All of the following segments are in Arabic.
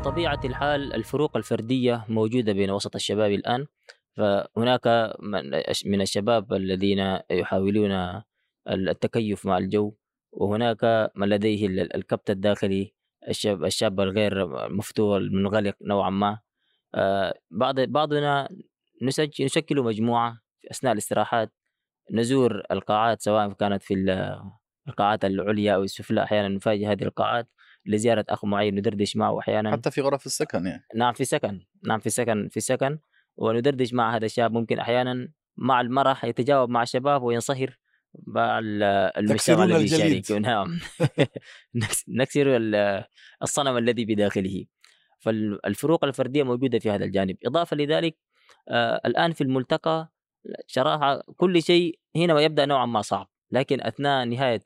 بطبيعة الحال الفروق الفردية موجودة بين وسط الشباب الآن فهناك من الشباب الذين يحاولون التكيف مع الجو وهناك من لديه الكبت الداخلي الشاب الشاب الغير مفتوح المنغلق نوعا ما. آه، بعض بعضنا نشكل مجموعة في أثناء الاستراحات نزور القاعات سواء كانت في القاعات العليا أو السفلى أحيانا نفاجئ هذه القاعات. لزيارة أخ معين ندردش معه أحيانا. حتى في غرف السكن يعني. نعم في سكن. نعم في سكن في سكن. وندردش مع هذا الشاب ممكن أحيانا مع المرح يتجاوب مع الشباب وينصهر مع المجتمع الذي يشارك نعم. نكسر الصنم الذي بداخله. فالفروق الفردية موجودة في هذا الجانب. إضافة لذلك آه الآن في الملتقى صراحة كل شيء هنا يبدأ نوعا ما صعب. لكن أثناء نهاية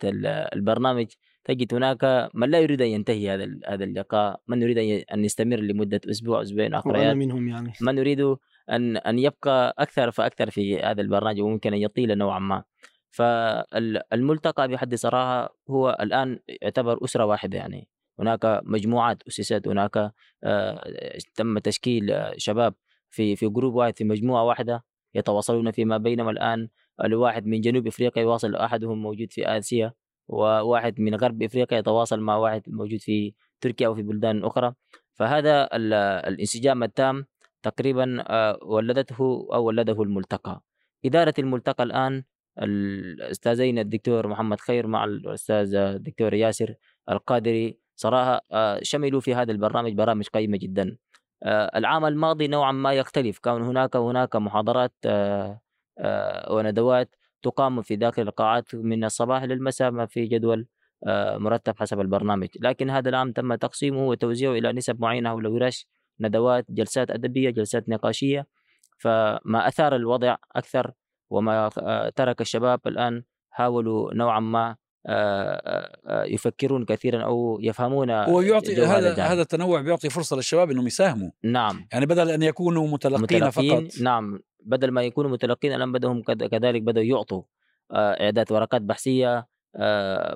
البرنامج تجد هناك من لا يريد أن ينتهي هذا هذا اللقاء، من يريد أن يستمر لمدة أسبوع أسبوعين اخرين وأنا منهم يعني. من يريد ان أن يبقى أكثر فأكثر في هذا البرنامج وممكن أن يطيل نوعا ما. فالملتقى بحد صراحة هو الآن يعتبر أسرة واحدة يعني. هناك مجموعات أسست هناك آه، تم تشكيل شباب في في جروب واحد في مجموعة واحدة يتواصلون فيما بينهم الآن. الواحد من جنوب إفريقيا يواصل أحدهم موجود في آسيا. وواحد من غرب إفريقيا يتواصل مع واحد موجود في تركيا أو في بلدان أخرى. فهذا الانسجام التام تقريبا آه، ولدته أو ولده الملتقى. إدارة الملتقى الآن الأستاذين الدكتور محمد خير مع الأستاذ الدكتور ياسر القادري. صراحة آه، شملوا في هذا البرنامج برامج قيمة جدا. آه، العام الماضي نوعا ما يختلف. كان هناك هناك محاضرات وندوات. تقام في داخل القاعات من الصباح للمساء ما في جدول مرتب حسب البرنامج. لكن هذا العام تم تقسيمه وتوزيعه إلى نسب معينة حول ورش ندوات جلسات أدبية جلسات نقاشية. فما أثار الوضع أكثر وما ترك الشباب الآن حاولوا نوعا ما يفكرون كثيرا أو يفهمون ويعطي هذا هذا التنوع بيعطي فرصة للشباب إنهم يساهموا. نعم. يعني بدل أن يكونوا متلقين, متلقين فقط نعم. بدل ما يكونوا متلقين الآن بدهم كذلك بدأوا يعطوا إعداد ورقات بحثية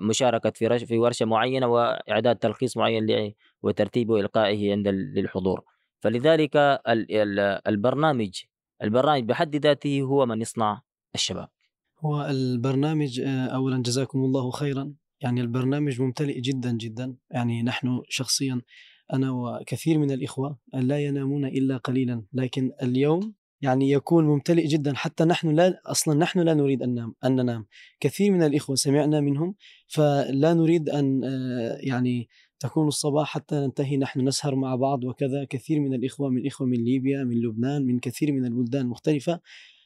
مشاركة في في ورشة معينة وإعداد تلخيص معين وترتيبه وإلقائه عند للحضور. فلذلك البرنامج البرنامج بحد ذاته هو من يصنع الشباب. هو البرنامج آه، اولا جزاكم الله خيرا. يعني البرنامج ممتلئ جدا جدا. يعني نحن شخصيا أنا وكثير من الإخوة لا ينامون إلا قليلا. لكن اليوم يعني يكون ممتلئ جدا. حتى نحن لا أصلا نحن لا نريد أن ننام أن ننام. كثير من الإخوة سمعنا منهم فلا نريد أن آه، يعني تكون الصباح حتى ننتهي نحن نسهر مع بعض وكذا. كثير من الإخوة من إخوة من ليبيا من لبنان من كثير من البلدان المختلفة.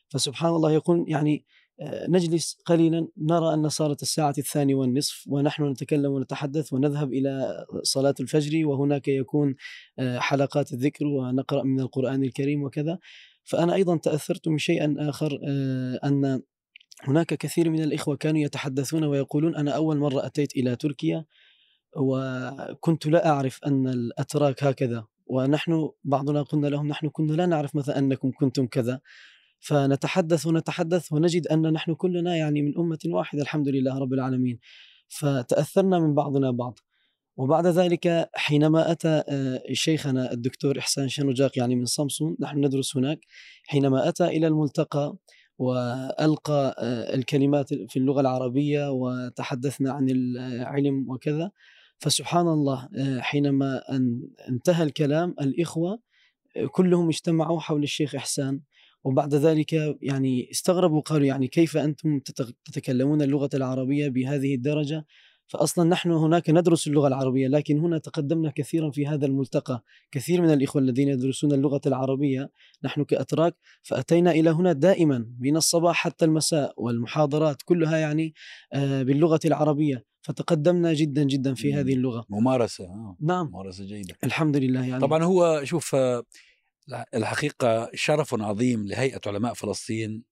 فسبحان الله يقول يعني آه، نجلس قليلا نرى أن صارت الساعة الثانية والنصف ونحن نتكلم ونتحدث ونذهب إلى صلاة الفجر وهناك يكون آه، حلقات الذكر ونقرأ من القرآن الكريم وكذا. فأنا أيضا تأثرت من شيء آخر آه، أن هناك كثير من الإخوة كانوا يتحدثون ويقولون أنا أول مرة أتيت إلى تركيا وكنت لا أعرف أن الأتراك هكذا ونحن بعضنا قلنا لهم نحن كنا لا نعرف مثلا أنكم كنتم كذا. فنتحدث ونتحدث ونجد أن نحن كلنا يعني من أمة واحدة الحمد لله رب العالمين. فتأثرنا من بعضنا بعض. وبعد ذلك حينما أتى آه، شيخنا الدكتور إحسان شنوجاق يعني من سامسون نحن ندرس هناك حينما أتى إلى الملتقى وألقى آه، الكلمات في اللغة العربية وتحدثنا عن العلم وكذا فسبحان الله آه، حينما أن انتهى الكلام الإخوة كلهم اجتمعوا حول الشيخ إحسان وبعد ذلك يعني استغربوا قالوا يعني كيف أنتم تتكلمون اللغة العربية بهذه الدرجة؟ فأصلا نحن هناك ندرس اللغة العربية لكن هنا تقدمنا كثيرا في هذا الملتقى. كثير من الإخوة الذين يدرسون اللغة العربية نحن كأتراك فأتينا إلى هنا دائما من الصباح حتى المساء والمحاضرات كلها يعني آه، باللغة العربية. فتقدمنا جدا جدا في هذه اللغة. ممارسة آه. نعم. ممارسة جيدة. الحمد لله يعني. طبعا هو شوف آه، الحقيقة شرف عظيم لهيئة علماء فلسطين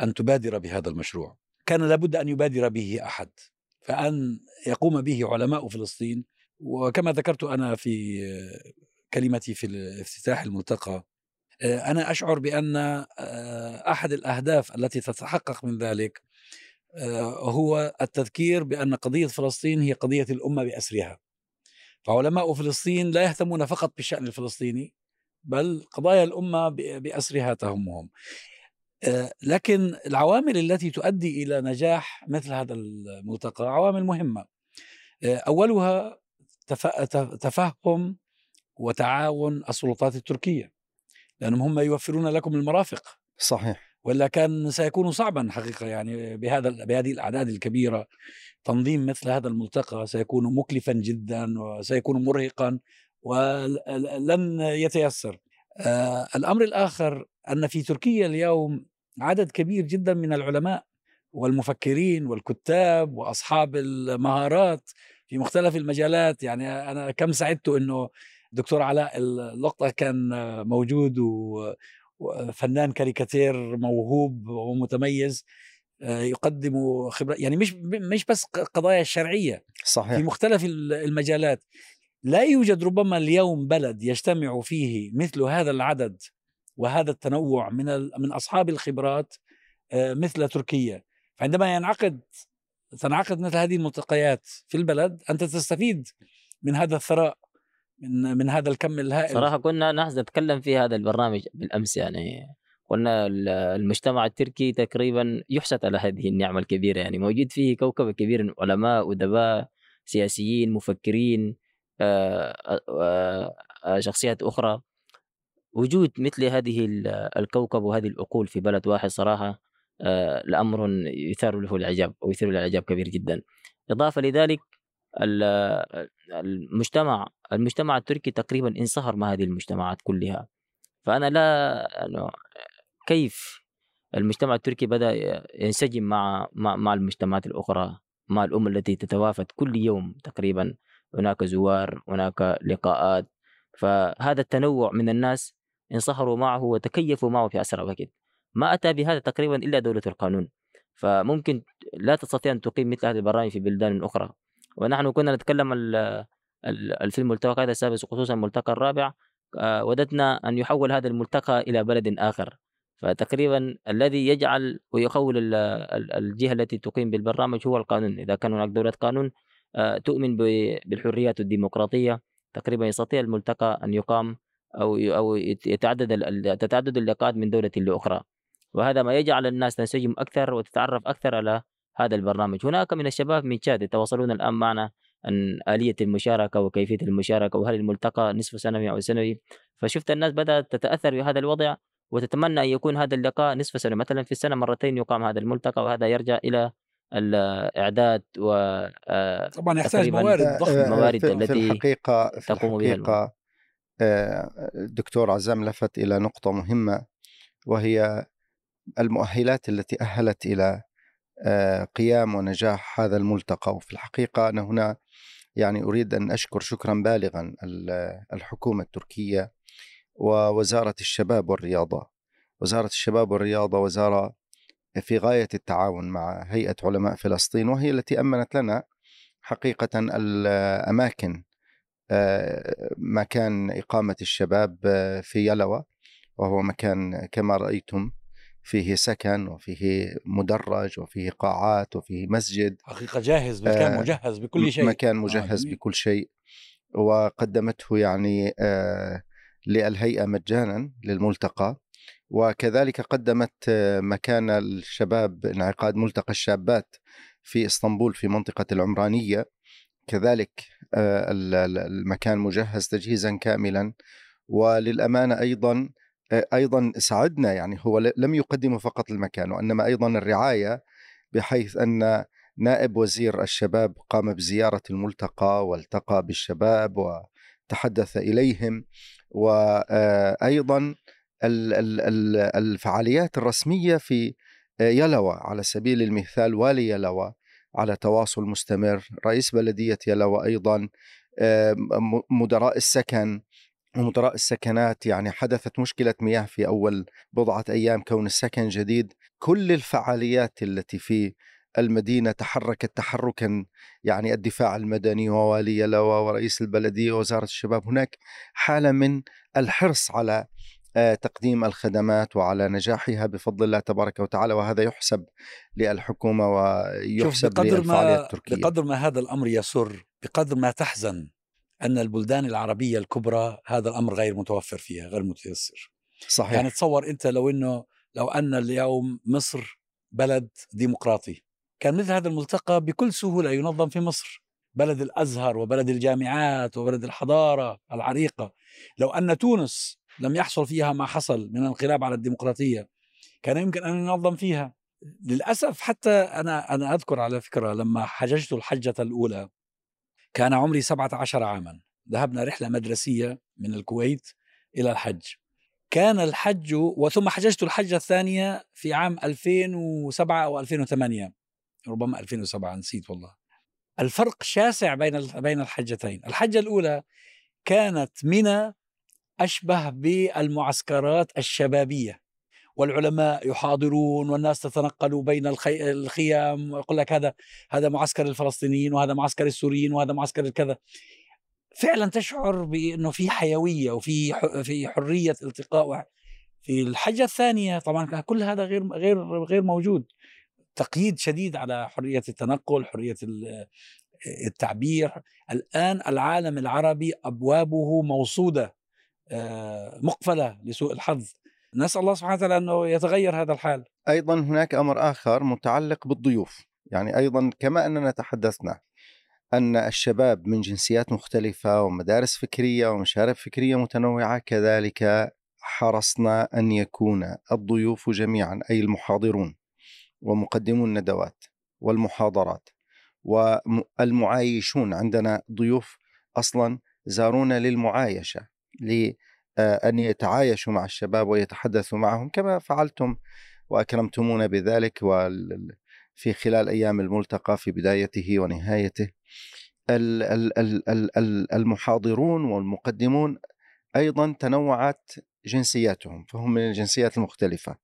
أن تبادر بهذا المشروع. كان لابد أن يبادر به أحد. فأن يقوم به علماء فلسطين وكما ذكرت أنا في كلمتي في افتتاح الملتقى أنا أشعر بأن أحد الأهداف التي تتحقق من ذلك هو التذكير بأن قضية فلسطين هي قضية الأمة بأسرها. فعلماء فلسطين لا يهتمون فقط بالشأن الفلسطيني بل قضايا الأمة بأسرها تهمهم. آه، لكن العوامل التي تؤدي إلى نجاح مثل هذا الملتقى عوامل مهمة. آه، أولها تفهم وتعاون السلطات التركية لأنهم هم يوفرون لكم المرافق. صحيح. ولا كان سيكون صعبا حقيقة يعني بهذا بهذه الأعداد الكبيرة. تنظيم مثل هذا الملتقى سيكون مكلفا جدا وسيكون مرهقا ولن يتيسر. آه الأمر الآخر أن في تركيا اليوم عدد كبير جدا من العلماء والمفكرين والكتاب وأصحاب المهارات في مختلف المجالات. يعني أنا كم سعدت أنه دكتور علاء اللقطة كان موجود وفنان كاريكاتير موهوب ومتميز آه، يقدم خبرة يعني مش مش بس قضايا الشرعية صحيح. في مختلف المجالات. لا يوجد ربما اليوم بلد يجتمع فيه مثل هذا العدد وهذا التنوع من من أصحاب الخبرات آه، مثل تركيا. فعندما ينعقد تنعقد مثل هذه الملتقيات في البلد أنت تستفيد من هذا الثراء من من هذا الكم الهائل. صراحة كنا نحن نتكلم في هذا البرنامج بالأمس يعني. قلنا المجتمع التركي تقريبا يحسد على هذه النعمة الكبيرة يعني. موجود فيه كوكب كبير من علماء أدباء سياسيين مفكرين آه، آه، شخصيات أخرى. وجود مثل هذه الكوكب وهذه العقول في بلد واحد صراحة الامر يثار له الاعجاب أو يثير الاعجاب كبير جدا. إضافة لذلك المجتمع المجتمع التركي تقريبا انصهر مع هذه المجتمعات كلها. فأنا لا كيف المجتمع التركي بدأ ينسجم مع مع, مع المجتمعات الأخرى؟ مع الأمم التي تتوافد كل يوم تقريبا. هناك زوار هناك لقاءات. فهذا التنوع من الناس انصهروا معه وتكيفوا معه في أسرع وقت. ما أتى بهذا تقريبا إلا دولة القانون. فممكن لا تستطيع أن تقيم مثل هذه البرامج في بلدان أخرى. ونحن كنا نتكلم في الملتقى السادس خصوصا الملتقى الرابع. آه، وددنا أن يحول هذا الملتقى إلى بلد آخر. فتقريبا الذي يجعل ويخول الجهة التي تقيم بالبرنامج هو القانون. إذا كان هناك دولة قانون آه، تؤمن بالحريات الديمقراطية. تقريبا يستطيع الملتقى أن يقام أو أو يتعدد تتعدد اللقاءات من دولة لأخرى. وهذا ما يجعل الناس تنسجم أكثر وتتعرف أكثر على هذا البرنامج. هناك من الشباب من تشاد يتواصلون الآن معنا عن آلية المشاركة وكيفية المشاركة وهل الملتقى نصف سنوي أو سنوي. فشفت الناس بدأت تتأثر بهذا الوضع وتتمنى أن يكون هذا اللقاء نصف سنة مثلا في السنة مرتين يقام هذا الملتقى وهذا يرجع إلى الإعداد و آه، طبعا يحتاج موارد ضخمة. الموارد في التي في الحقيقة في تقوم بها الحقيقة الدكتور عزام لفت إلى نقطة مهمة وهي المؤهلات التي أهلت إلى قيام ونجاح هذا الملتقى. وفي الحقيقة أنا هنا يعني أريد أن أشكر شكرا بالغا الحكومة التركية ووزارة الشباب والرياضة. وزارة الشباب والرياضة وزارة في غاية التعاون مع هيئة علماء فلسطين وهي التي أمنت لنا حقيقة الأماكن مكان إقامة الشباب في يلوى وهو مكان كما رأيتم فيه سكن وفيه مدرج وفيه قاعات وفيه مسجد. حقيقة جاهز مكان آه مجهز بكل شيء. مكان آه، مجهز آه بكل شيء. وقدمته يعني آه للهيئة مجانا للملتقى. وكذلك قدمت آه، مكان الشباب انعقاد ملتقى الشابات في إسطنبول في منطقة العمرانية. كذلك آه، المكان مجهز تجهيزا كاملا. وللأمانة أيضا أيضا ساعدنا يعني هو لم يقدم فقط المكان وإنما أيضا الرعاية بحيث أن نائب وزير الشباب قام بزيارة الملتقى والتقى بالشباب وتحدث إليهم. وأيضا الفعاليات الرسمية في يلوى على سبيل المثال والي يلوى على تواصل مستمر. رئيس بلدية يلوى أيضا مدراء السكن ومدراء السكنات يعني حدثت مشكلة مياه في أول بضعة أيام كون السكن جديد. كل الفعاليات التي في المدينة تحركت تحركا يعني الدفاع المدني ووالي يلوى ورئيس البلدية ووزارة الشباب هناك حالة من الحرص على آه، تقديم الخدمات وعلى نجاحها بفضل الله تبارك وتعالى وهذا يحسب للحكومة ويحسب للفعاليات التركية. بقدر ما هذا الأمر يسر بقدر ما تحزن أن البلدان العربية الكبرى هذا الأمر غير متوفر فيها غير متيسر. صحيح. يعني تصور أنت لو إنه لو أن اليوم مصر بلد ديمقراطي كان مثل هذا الملتقى بكل سهولة ينظم في مصر. بلد الأزهر وبلد الجامعات وبلد الحضارة العريقة. لو أن تونس لم يحصل فيها ما حصل من انقلاب على الديمقراطية. كان يمكن أن ينظم فيها. للأسف حتى أنا أنا أذكر على فكرة لما حججت الحجة الأولى كان عمري 17 عاما. ذهبنا رحلة مدرسية من الكويت إلى الحج. كان الحج وثم حججت الحجة الثانية في عام 2007 أو 2008 ربما 2007 نسيت والله. الفرق شاسع بين بين الحجتين. الحجة الأولى كانت منى أشبه بالمعسكرات الشبابية والعلماء يحاضرون والناس تتنقل بين الخي... الخيام ويقول لك هذا هذا معسكر الفلسطينيين وهذا معسكر السوريين وهذا معسكر الكذا فعلا تشعر بأنه في حيوية وفي. في حرية التقاء في الحجه الثانية طبعا كل هذا غير غير غير موجود. تقييد شديد على حرية التنقل حرية التعبير. الآن العالم العربي أبوابه موصودة. مقفلة لسوء الحظ. نسأل الله سبحانه وتعالى أنه يتغير هذا الحال. أيضا هناك أمر آخر متعلق بالضيوف. يعني أيضا كما أننا تحدثنا أن الشباب من جنسيات مختلفة ومدارس فكرية ومشارب فكرية متنوعة كذلك حرصنا أن يكون الضيوف جميعا أي المحاضرون ومقدمو الندوات والمحاضرات والمعايشون عندنا ضيوف أصلا زارونا للمعايشة. لأن يتعايشوا مع الشباب ويتحدثوا معهم كما فعلتم وأكرمتمونا بذلك في خلال أيام الملتقى في بدايته ونهايته. المحاضرون والمقدمون أيضا تنوعت جنسياتهم فهم من الجنسيات المختلفة.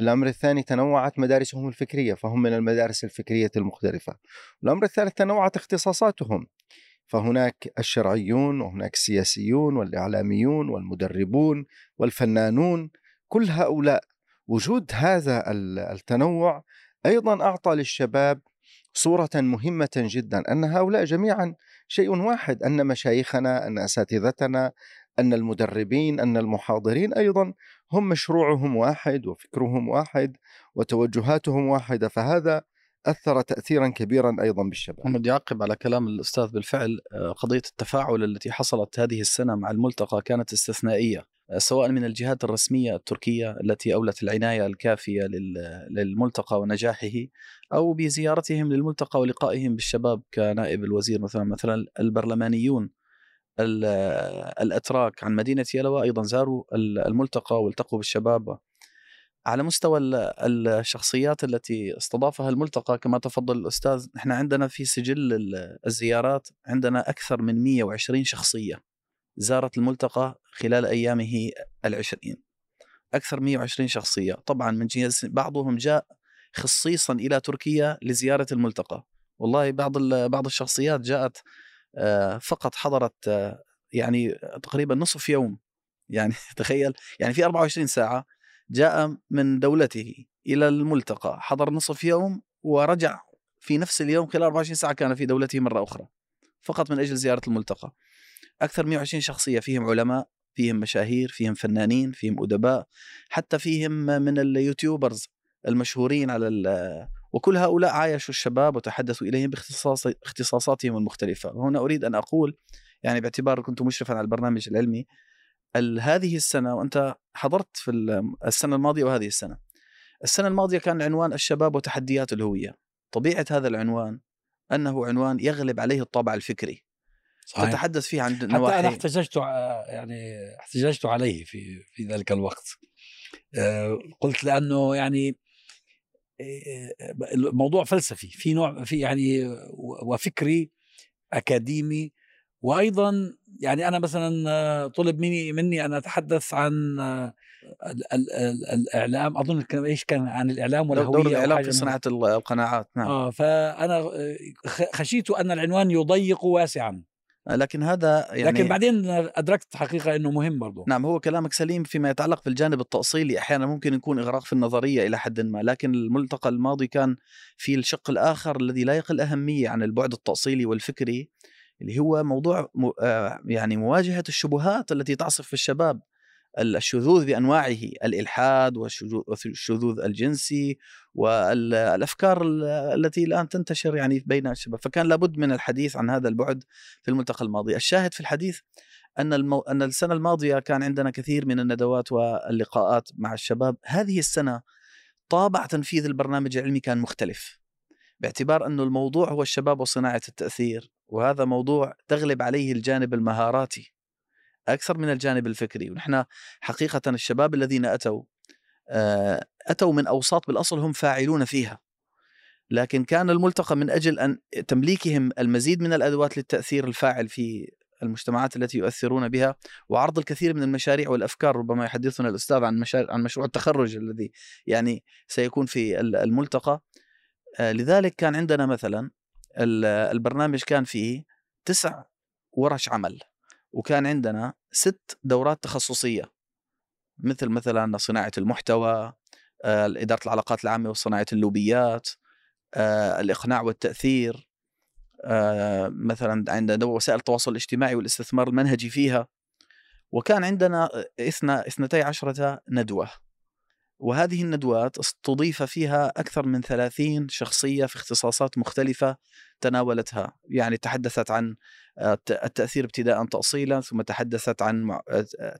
الأمر الثاني تنوعت مدارسهم الفكرية فهم من المدارس الفكرية المختلفة. الأمر الثالث تنوعت اختصاصاتهم. فهناك الشرعيون وهناك السياسيون والإعلاميون والمدربون والفنانون كل هؤلاء وجود هذا التنوع أيضا أعطى للشباب صورة مهمة جدا أن هؤلاء جميعا شيء واحد أن مشايخنا أن أساتذتنا أن المدربين أن المحاضرين أيضا هم مشروعهم واحد وفكرهم واحد وتوجهاتهم واحدة فهذا أثر تاثيرا كبيرا أيضا بالشباب. محمد يعقب على كلام الأستاذ بالفعل آه، قضية التفاعل التي حصلت هذه السنة مع الملتقى كانت استثنائية آه، سواء من الجهات الرسمية التركية التي أولت العناية الكافية للملتقى ونجاحه أو بزيارتهم للملتقى ولقائهم بالشباب كنائب الوزير مثلا مثلا البرلمانيون الأتراك عن مدينة يلوى أيضا زاروا الملتقى والتقوا بالشباب على مستوى الشخصيات التي استضافها الملتقى كما تفضل الأستاذ نحن عندنا في سجل الزيارات عندنا أكثر من 120 شخصية زارت الملتقى خلال أيامه العشرين. أكثر 120 شخصية. طبعا من جنس بعضهم جاء خصيصا إلى تركيا لزيارة الملتقى. والله بعض بعض الشخصيات جاءت آه، فقط حضرت آه، يعني تقريبا نصف يوم. يعني تخيل يعني في 24 ساعة جاء من دولته إلى الملتقى حضر نصف يوم ورجع في نفس اليوم خلال 24 ساعة كان في دولته مرة أخرى فقط من أجل زيارة الملتقى. أكثر 120 شخصية فيهم علماء فيهم مشاهير فيهم فنانين فيهم أدباء حتى فيهم من اليوتيوبرز المشهورين على وكل هؤلاء عايشوا الشباب وتحدثوا إليهم باختصاص اختصاصاتهم المختلفة. وهنا أريد أن أقول يعني باعتبار كنت مشرفا على البرنامج العلمي هذه السنة وأنت حضرت في السنة الماضية وهذه السنة. السنة الماضية كان عنوان الشباب وتحديات الهوية. طبيعة هذا العنوان أنه عنوان يغلب عليه الطابع الفكري. صحيح. تتحدث فيه عن نواحي حتى أنا احتججت يعني احتججت عليه في في ذلك الوقت. آه، قلت لأنه يعني الموضوع فلسفي. في نوع في يعني وفكري أكاديمي وأيضا يعني أنا مثلا طلب مني مني أن أتحدث عن الإعلام. أظن كان إيش كان عن الإعلام والهوية دور الإعلام في صناعة القناعات. نعم. آه فأنا خشيت أن العنوان يضيق واسعا. لكن هذا يعني لكن بعدين أدركت حقيقة إنه مهم برضه نعم هو كلامك سليم فيما يتعلق بالجانب التأصيلي. أحيانا ممكن يكون إغراق في النظرية إلى حد ما لكن الملتقى الماضي كان في الشق الآخر الذي لا يقل أهمية عن البعد التأصيلي والفكري. اللي هو موضوع آه، يعني مواجهة الشبهات التي تعصف في الشباب الشذوذ بأنواعه الإلحاد والشذو- والشذوذ الجنسي والافكار ال- التي الآن تنتشر يعني بين الشباب. فكان لابد من الحديث عن هذا البعد في الملتقى الماضي الشاهد في الحديث أن المو... أن السنة الماضية كان عندنا كثير من الندوات واللقاءات مع الشباب. هذه السنة طابع تنفيذ البرنامج العلمي كان مختلف. باعتبار إنه الموضوع هو الشباب وصناعة التأثير وهذا موضوع تغلب عليه الجانب المهاراتي أكثر من الجانب الفكري. ونحن حقيقه الشباب الذين أتوا آه، أتوا من أوساط بالأصل هم فاعلون فيها. لكن كان الملتقى من أجل أن تمليكهم المزيد من الأدوات للتأثير الفاعل في المجتمعات التي يؤثرون بها وعرض الكثير من المشاريع والأفكار ربما يحدثنا الأستاذ عن مشاريع عن مشروع التخرج الذي يعني سيكون في ال- الملتقى. لذلك كان عندنا مثلا ال- البرنامج كان فيه تسع ورش عمل وكان عندنا ست دورات تخصصية مثل مثلا صناعة المحتوى آه، إدارة العلاقات العامة وصناعة اللوبيات آه، الإقناع والتأثير آه، مثلا عندنا وسائل التواصل الاجتماعي والاستثمار المنهجي فيها وكان عندنا اثنتي عشرة ندوة. وهذه الندوات استضيف فيها أكثر من ثلاثين شخصية في اختصاصات مختلفة. تناولتها يعني تحدثت عن الت- التأثير ابتداء تأصيلا ثم تحدثت عن مع-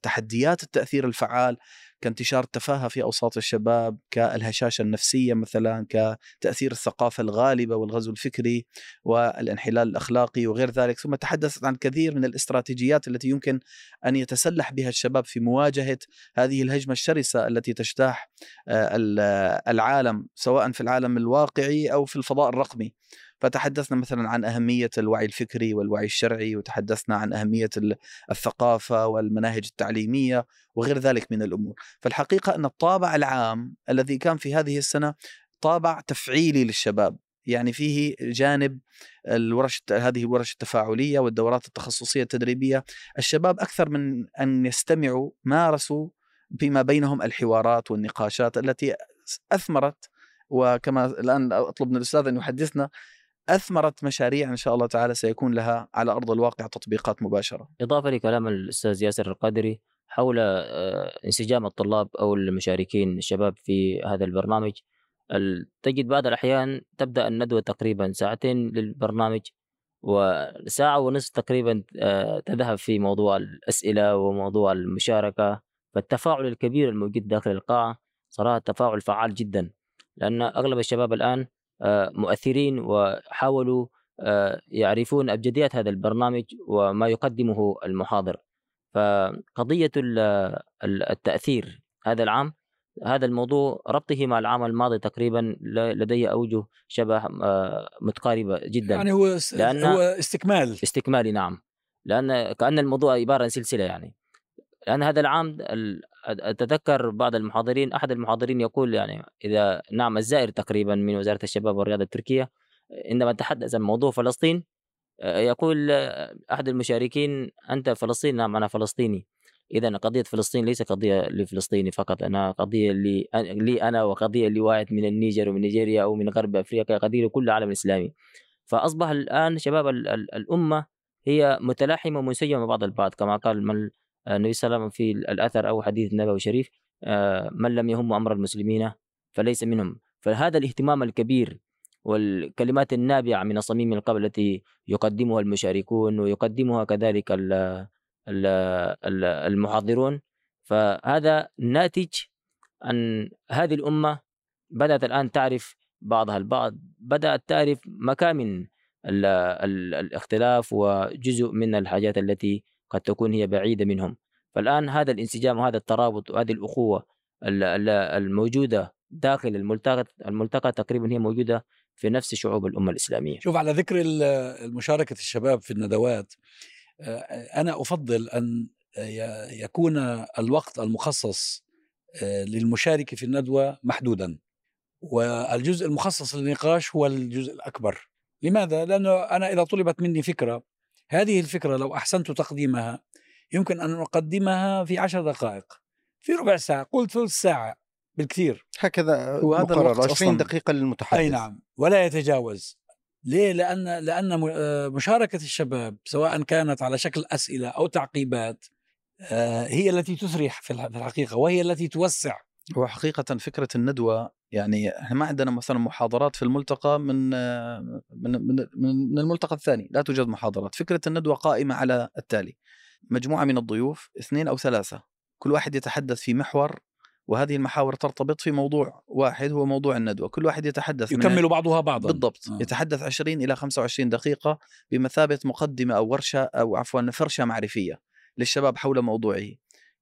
تحديات التأثير الفعال كانتشار التفاهة في أوساط الشباب كالهشاشة النفسية مثلا كتأثير الثقافة الغالبة والغزو الفكري والانحلال الأخلاقي وغير ذلك ثم تحدثت عن كثير من الاستراتيجيات التي يمكن أن يتسلح بها الشباب في مواجهة هذه الهجمة الشرسة التي تجتاح آه، ال- العالم سواء في العالم الواقعي أو في الفضاء الرقمي. فتحدثنا مثلا عن أهمية الوعي الفكري والوعي الشرعي وتحدثنا عن أهمية ال- الثقافة والمناهج التعليمية وغير ذلك من الأمور. فالحقيقة أن الطابع العام الذي كان في هذه السنة طابع تفعيلي للشباب. يعني فيه جانب الورش هذه الورش التفاعلية والدورات التخصصية التدريبية. الشباب أكثر من أن يستمعوا مارسوا فيما بينهم الحوارات والنقاشات التي أثمرت. وكما الآن أطلب من الأستاذ أن يحدثنا أثمرت مشاريع إن شاء الله تعالى سيكون لها على أرض الواقع تطبيقات مباشرة. إضافة لكلام الأستاذ ياسر القادري حول آه، انسجام الطلاب أو المشاركين الشباب في هذا البرنامج ال- تجد بعض الأحيان تبدأ الندوة تقريبا ساعتين للبرنامج وساعة ونصف تقريبا آه، تذهب في موضوع الأسئلة وموضوع المشاركة فالتفاعل الكبير الموجود داخل القاعة صراحة تفاعل فعال جدا لأن أغلب الشباب الآن آه، مؤثرين وحاولوا آه، يعرفون أبجديات هذا البرنامج وما يقدمه المحاضر. فقضية ال- ال- التأثير هذا العام هذا الموضوع ربطه مع العام الماضي تقريبا لدي أوجه شبه آه، متقاربة جدا. يعني هو لأن- هو استكمال. استكمالي نعم. لأن كأن الموضوع عبارة عن سلسلة يعني. لأن هذا العام أتذكر بعض المحاضرين أحد المحاضرين يقول يعني إذا نعم الزائر تقريبا من وزارة الشباب والرياضة التركية عندما تحدث عن موضوع فلسطين آه، يقول أحد المشاركين أنت فلسطيني؟ نعم أنا فلسطيني. إذا قضية فلسطين ليس قضية لفلسطيني فقط أنا قضية لي, لي أنا وقضية لواحد من النيجر ومن نيجيريا أو من غرب أفريقيا قضية لكل العالم الإسلامي. فأصبح الآن شباب ال- ال- الأمة هي متلاحمة ومنسجمة بعض البعض كما قال من النبي صلى الله عليه وسلم في الأثر أو حديث النبوي الشريف آه، من لم يهم أمر المسلمين فليس منهم. فهذا الاهتمام الكبير والكلمات النابعة من الصميم القلب التي يقدمها المشاركون ويقدمها كذلك ال ال ال المحاضرون فهذا ناتج عن هذه الأمة. بدأت الآن تعرف بعضها البعض. بدأت تعرف مكامن ال ال الاختلاف وجزء من الحاجات التي قد تكون هي بعيدة منهم. فالآن هذا الانسجام وهذا الترابط وهذه الأخوة ال- ال- الموجودة داخل الملتقى الملتقى تقريبا هي موجودة في نفس شعوب الأمة الإسلامية. شوف على ذكر المشاركة الشباب في الندوات آه، أنا أفضل أن يكون الوقت المخصص آه، للمشاركة في الندوة محدودا. والجزء المخصص للنقاش هو الجزء الأكبر. لماذا؟ لأنه أنا إذا طلبت مني فكرة هذه الفكرة لو أحسنت تقديمها يمكن أن أقدمها في عشر دقائق. في ربع ساعة قلت ثلث ساعة بالكثير. هكذا وهذا مقرر الوقت 20 أصلاً. دقيقة للمتحدث. أي نعم. ولا يتجاوز. ليه؟ لأن لأن آه، مشاركة الشباب سواء كانت على شكل أسئلة أو تعقيبات آه، هي التي الح- في الحقيقة وهي التي توسع هو حقيقة فكرة الندوة يعني إحنا ما عندنا مثلا محاضرات في الملتقى من من من من الملتقى الثاني، لا توجد محاضرات، فكرة الندوة قائمة على التالي: مجموعة من الضيوف اثنين أو ثلاثة، كل واحد يتحدث في محور وهذه المحاور ترتبط في موضوع واحد هو موضوع الندوة، كل واحد يتحدث يكمل بعضها بعضا. بالضبط. آه. يتحدث 20 إلى 25 دقيقة بمثابة مقدمة أو ورشة أو عفوا فرشة معرفية للشباب حول موضوعه.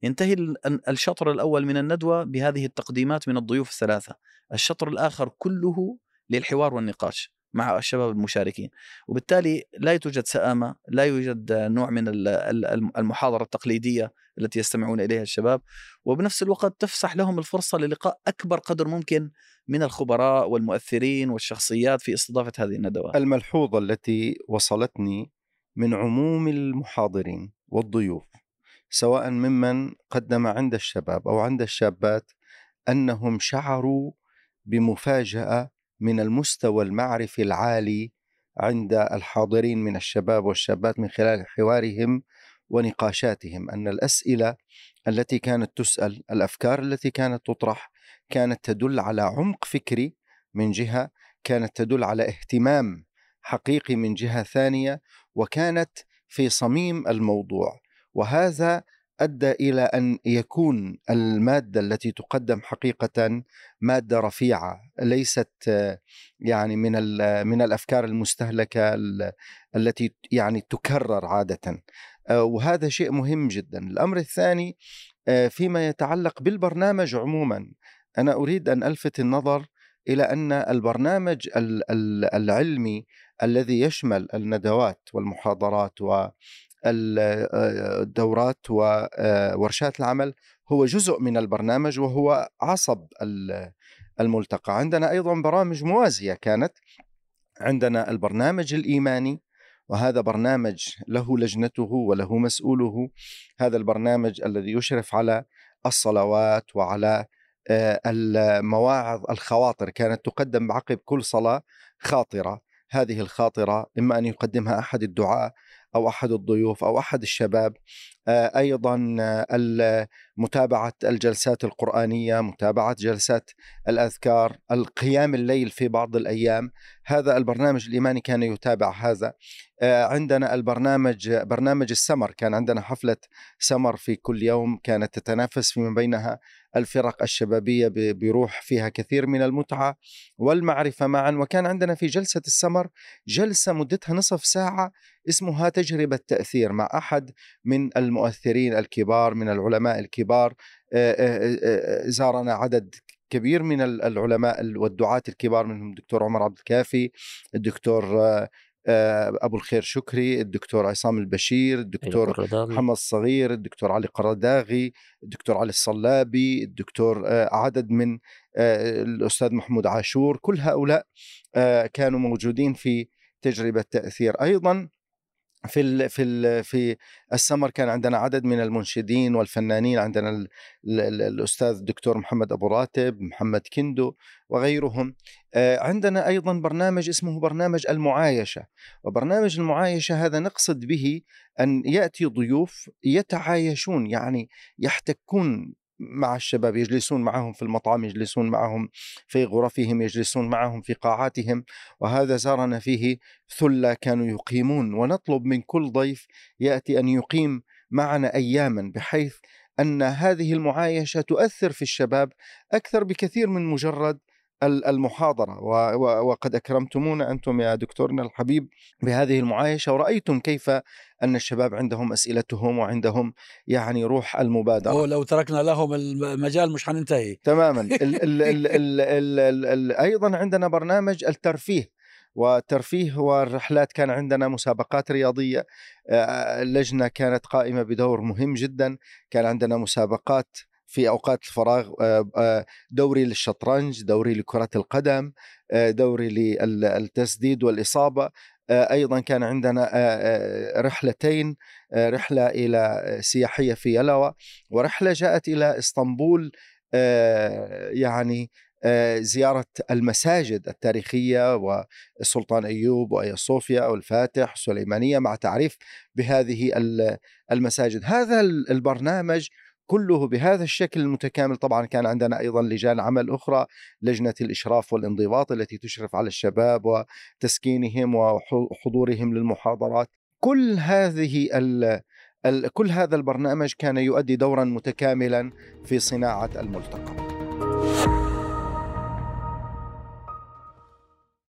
ينتهي ال- الشطر الأول من الندوة بهذه التقديمات من الضيوف الثلاثة. الشطر الآخر كله للحوار والنقاش مع الشباب المشاركين. وبالتالي لا توجد سآمة لا يوجد نوع من ال- ال- المحاضرة التقليدية التي يستمعون إليها الشباب. وبنفس الوقت تفسح لهم الفرصة للقاء أكبر قدر ممكن من الخبراء والمؤثرين والشخصيات في استضافة هذه الندوات الملحوظة التي وصلتني من عموم المحاضرين والضيوف. سواء ممن قدم عند الشباب أو عند الشابات أنهم شعروا بمفاجأة من المستوى المعرفي العالي عند الحاضرين من الشباب والشابات من خلال حوارهم ونقاشاتهم. أن الأسئلة التي كانت تسأل الأفكار التي كانت تطرح كانت تدل على عمق فكري من جهة كانت تدل على اهتمام حقيقي من جهة ثانية وكانت في صميم الموضوع. وهذا أدى إلى أن يكون المادة التي تقدم حقيقة مادة رفيعة ليست يعني من من الأفكار المستهلكة ال- التي يعني تكرر عادة. آه، وهذا شيء مهم جدا. الأمر الثاني آه، فيما يتعلق بالبرنامج عموما. أنا أريد أن ألفت النظر إلى أن البرنامج ال- ال- العلمي الذي يشمل الندوات والمحاضرات والدورات وورشات العمل هو جزء من البرنامج وهو عصب ال- الملتقى. عندنا أيضا برامج موازية كانت عندنا البرنامج الإيماني وهذا برنامج له لجنته وله مسؤوله. هذا البرنامج الذي يشرف على الصلوات وعلى المواعظ الخواطر كانت تقدم عقب كل صلاة خاطرة. هذه الخاطرة إما أن يقدمها أحد الدعاء أو أحد الضيوف أو أحد الشباب. آه، أيضا آه، متابعة الجلسات القرآنية متابعة جلسات الأذكار القيام الليل في بعض الأيام. هذا البرنامج الإيماني كان يتابع هذا. آه، عندنا البرنامج برنامج السمر. كان عندنا حفلة سمر في كل يوم. كانت تتنافس فيما بينها الفرق الشبابية ب- بروح فيها كثير من المتعة والمعرفة معا. وكان عندنا في جلسة السمر جلسة مدتها نصف ساعة اسمها تجربة تأثير مع أحد من المؤثرين الكبار من العلماء الكبار زارنا عدد كبير من ال- العلماء والدعاة الكبار منهم الدكتور عمر عبد الكافي الدكتور أبو الخير شكري الدكتور عصام البشير الدكتور. محمد الصغير الدكتور علي قرداغي الدكتور علي الصلابي الدكتور عدد من الأستاذ محمود عاشور كل هؤلاء كانوا موجودين في تجربة تأثير أيضا في ال في ال في السمر كان عندنا عدد من المنشدين والفنانين عندنا ال ال ال الأستاذ الدكتور محمد أبو راتب محمد كندو وغيرهم. آه، عندنا أيضا برنامج اسمه برنامج المعايشة. وبرنامج المعايشة هذا نقصد به أن يأتي ضيوف يتعايشون يعني يحتكون مع الشباب يجلسون معهم في المطعم يجلسون معهم في غرفهم يجلسون معهم في قاعاتهم وهذا زارنا فيه ثلة كانوا يقيمون. ونطلب من كل ضيف يأتي أن يقيم معنا اياما بحيث أن هذه المعايشة تؤثر في الشباب أكثر بكثير من مجرد ال- المحاضرة و- و- وقد أكرمتمونا أنتم يا دكتورنا الحبيب بهذه المعايشة ورأيتم كيف أن الشباب عندهم أسئلتهم وعندهم يعني روح المبادرة. هو لو تركنا لهم المجال مش حننتهي. تماما. ال ال ال ال ال ال ال أيضا عندنا برنامج الترفيه والترفيه والرحلات. كان عندنا مسابقات رياضية آه، اللجنة كانت قائمة بدور مهم جدا. كان عندنا مسابقات في أوقات الفراغ آه، آه، دوري للشطرنج دوري لكرة القدم آه، دوري للتسديد والإصابة أيضا كان عندنا رحلتين رحلة إلى سياحية في يلوى ورحلة جاءت إلى إسطنبول يعني زيارة المساجد التاريخية والسلطان أيوب وأيا صوفيا والفاتح والسليمانية مع تعريف بهذه المساجد. هذا البرنامج كله بهذا الشكل المتكامل. طبعا كان عندنا أيضا لجان عمل أخرى لجنة الإشراف والانضباط التي تشرف على الشباب وتسكينهم وحضورهم للمحاضرات. كل هذه كل هذا البرنامج كان يؤدي دورا متكاملا في صناعة الملتقى.